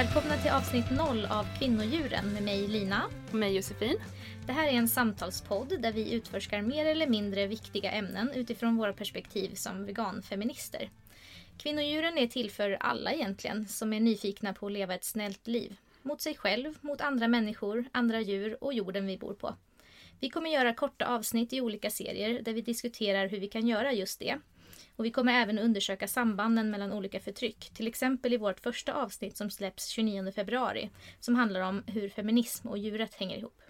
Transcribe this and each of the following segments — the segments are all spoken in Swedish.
Välkomna till avsnitt 0 av Kvinnodjuren med mig Lina. Och mig Josefin. Det här är en samtalspodd där vi utforskar mer eller mindre viktiga ämnen utifrån våra perspektiv som veganfeminister. Kvinnodjuren är till för alla egentligen som är nyfikna på att leva ett snällt liv. Mot sig själv, mot andra människor, andra djur och jorden vi bor på. Vi kommer göra korta avsnitt i olika serier där vi diskuterar hur vi kan göra just det. Och vi kommer även undersöka sambanden mellan olika förtryck. Till exempel i vårt första avsnitt som släpps 29 februari. Som handlar om hur feminism och djuret hänger ihop.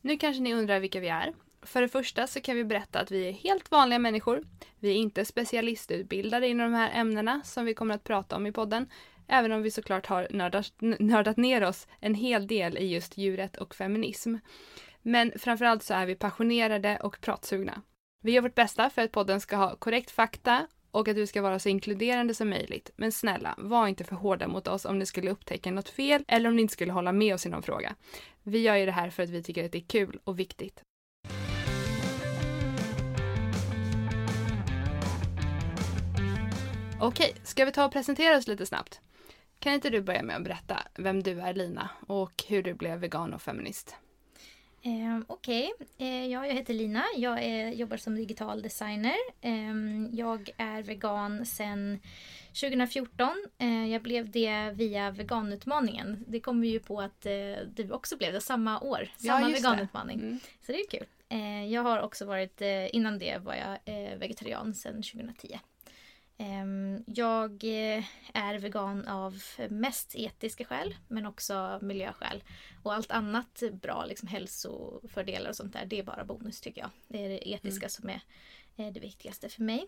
Nu kanske ni undrar vilka vi är. För det första så kan vi berätta att vi är helt vanliga människor. Vi är inte specialistutbildade inom de här ämnena som vi kommer att prata om i podden. Även om vi såklart har nördat, nördat ner oss en hel del i just djuret och feminism. Men framförallt så är vi passionerade och pratsugna. Vi gör vårt bästa för att podden ska ha korrekt fakta och att du ska vara så inkluderande som möjligt. Men snälla, var inte för hårda mot oss om ni skulle upptäcka något fel eller om ni inte skulle hålla med oss i någon fråga. Vi gör ju det här för att vi tycker att det är kul och viktigt. Okej, ska vi ta och presentera oss lite snabbt? Kan inte du börja med att berätta vem du är Lina och hur du blev vegan och feminist? Eh, Okej, okay. eh, ja, jag heter Lina. Jag är, jobbar som digital designer. Eh, jag är vegan sedan 2014. Eh, jag blev det via veganutmaningen. Det kom ju på att eh, du också blev det samma år. Samma ja, veganutmaning. Mm. Så det är kul. Eh, jag har också varit, innan det var jag vegetarian sedan 2010. Ehm, jag eh, är vegan av mest etiska skäl men också miljöskäl. Och allt annat bra, liksom hälsofördelar och sånt där, det är bara bonus tycker jag. Det är det etiska mm. som är det viktigaste för mig.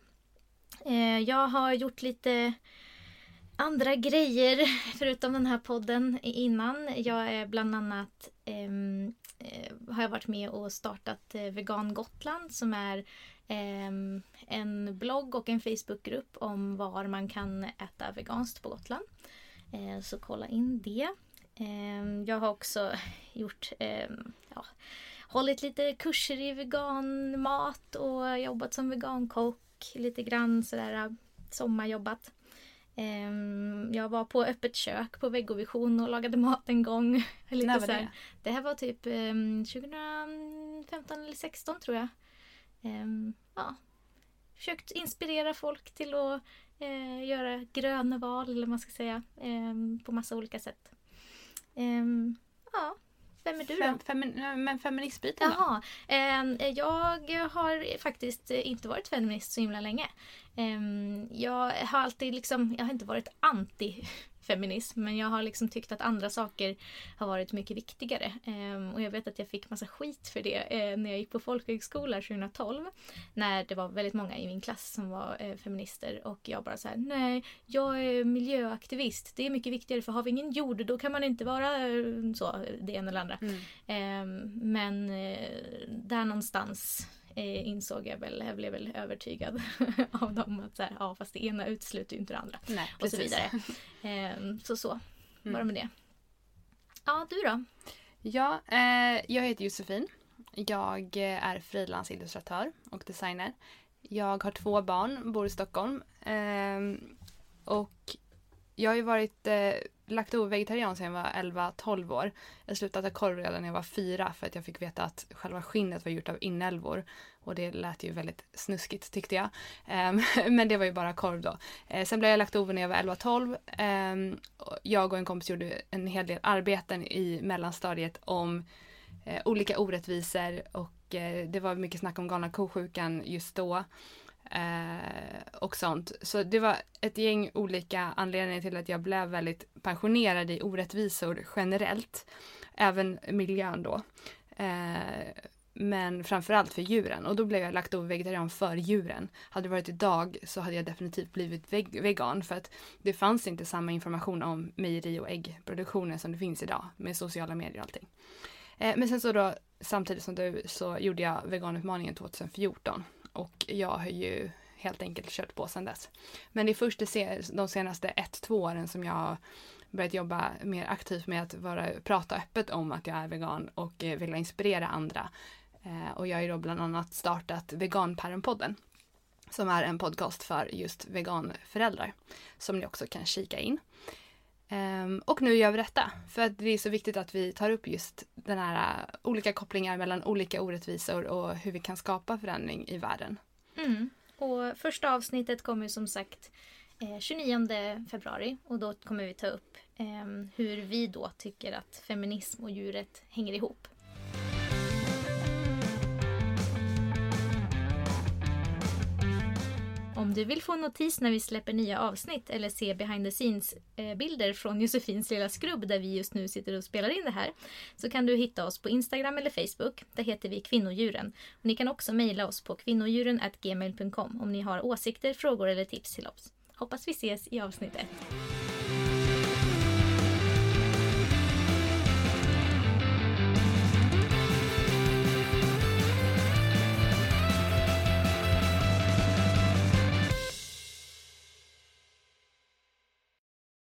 Eh, jag har gjort lite andra grejer förutom den här podden innan. Jag är bland annat ehm, eh, har jag varit med och startat Vegan Gotland som är Ehm, en blogg och en Facebookgrupp om var man kan äta veganskt på Gotland. Eh, så kolla in det. Ehm, jag har också gjort, ehm, ja, hållit lite kurser i veganmat och jobbat som vegankock lite grann sådär sommarjobbat. Jag var på öppet kök på Veggovision och lagade mat en gång. Lite När var det? Det här var typ 2015 eller 2016 tror jag ja, försökt inspirera folk till att eh, göra gröna val, eller vad man ska säga, eh, på massa olika sätt. Ehm, ja, vem är du då? Fem, men feministbiten Jaha, eh, jag har faktiskt inte varit feminist så himla länge. Eh, jag har alltid liksom, jag har inte varit anti feminism men jag har liksom tyckt att andra saker har varit mycket viktigare. Eh, och jag vet att jag fick massa skit för det eh, när jag gick på folkhögskola 2012. När det var väldigt många i min klass som var eh, feminister och jag bara så här, nej, jag är miljöaktivist. Det är mycket viktigare för har vi ingen jord då kan man inte vara eh, så, det ena eller andra. Mm. Ehm, men där någonstans eh, insåg jag väl, jag blev väl övertygad av dem att så här, ja fast det ena utesluter ju inte det andra. Nej, och så vidare. Eh, så så var det med det. Ja, du då? Ja, eh, jag heter Josefin. Jag är frilansillustratör och designer. Jag har två barn, bor i Stockholm. Eh, och jag har ju varit eh, lakto-vegetarian sedan jag var 11-12 år. Jag slutade äta korv redan när jag var fyra för att jag fick veta att själva skinnet var gjort av inälvor. Och det lät ju väldigt snuskigt tyckte jag. Um, men det var ju bara korv då. Uh, sen blev jag laktover när jag var 11-12. Um, ehm, jag och en kompis gjorde en hel del arbeten i mellanstadiet om uh, olika orättvisor och uh, det var mycket snack om galna kosjukan just då. Eh, och sånt. Så det var ett gäng olika anledningar till att jag blev väldigt pensionerad i orättvisor generellt. Även miljön då. Eh, men framförallt för djuren och då blev jag lagt vegetarian för djuren. Hade det varit idag så hade jag definitivt blivit veg vegan för att det fanns inte samma information om mejeri och äggproduktionen som det finns idag med sociala medier och allting. Eh, men sen så då samtidigt som du så gjorde jag veganutmaningen 2014 och jag har ju helt enkelt kört på sedan dess. Men det är först de senaste ett, två åren som jag har börjat jobba mer aktivt med att vara, prata öppet om att jag är vegan och vill vilja inspirera andra. Eh, och jag har ju då bland annat startat Veganpäronpodden som är en podcast för just veganföräldrar som ni också kan kika in. Ehm, och nu gör vi detta för att det är så viktigt att vi tar upp just den här äh, olika kopplingar mellan olika orättvisor och hur vi kan skapa förändring i världen. Mm. Och första avsnittet kommer som sagt eh, 29 februari och då kommer vi ta upp eh, hur vi då tycker att feminism och djuret hänger ihop. Om du vill få notis när vi släpper nya avsnitt eller se behind the scenes-bilder eh, från Josefins lilla skrubb där vi just nu sitter och spelar in det här så kan du hitta oss på Instagram eller Facebook. Där heter vi Kvinnodjuren. Och ni kan också mejla oss på kvinnodjuren.gmail.com om ni har åsikter, frågor eller tips till oss. Hoppas vi ses i avsnitt 1!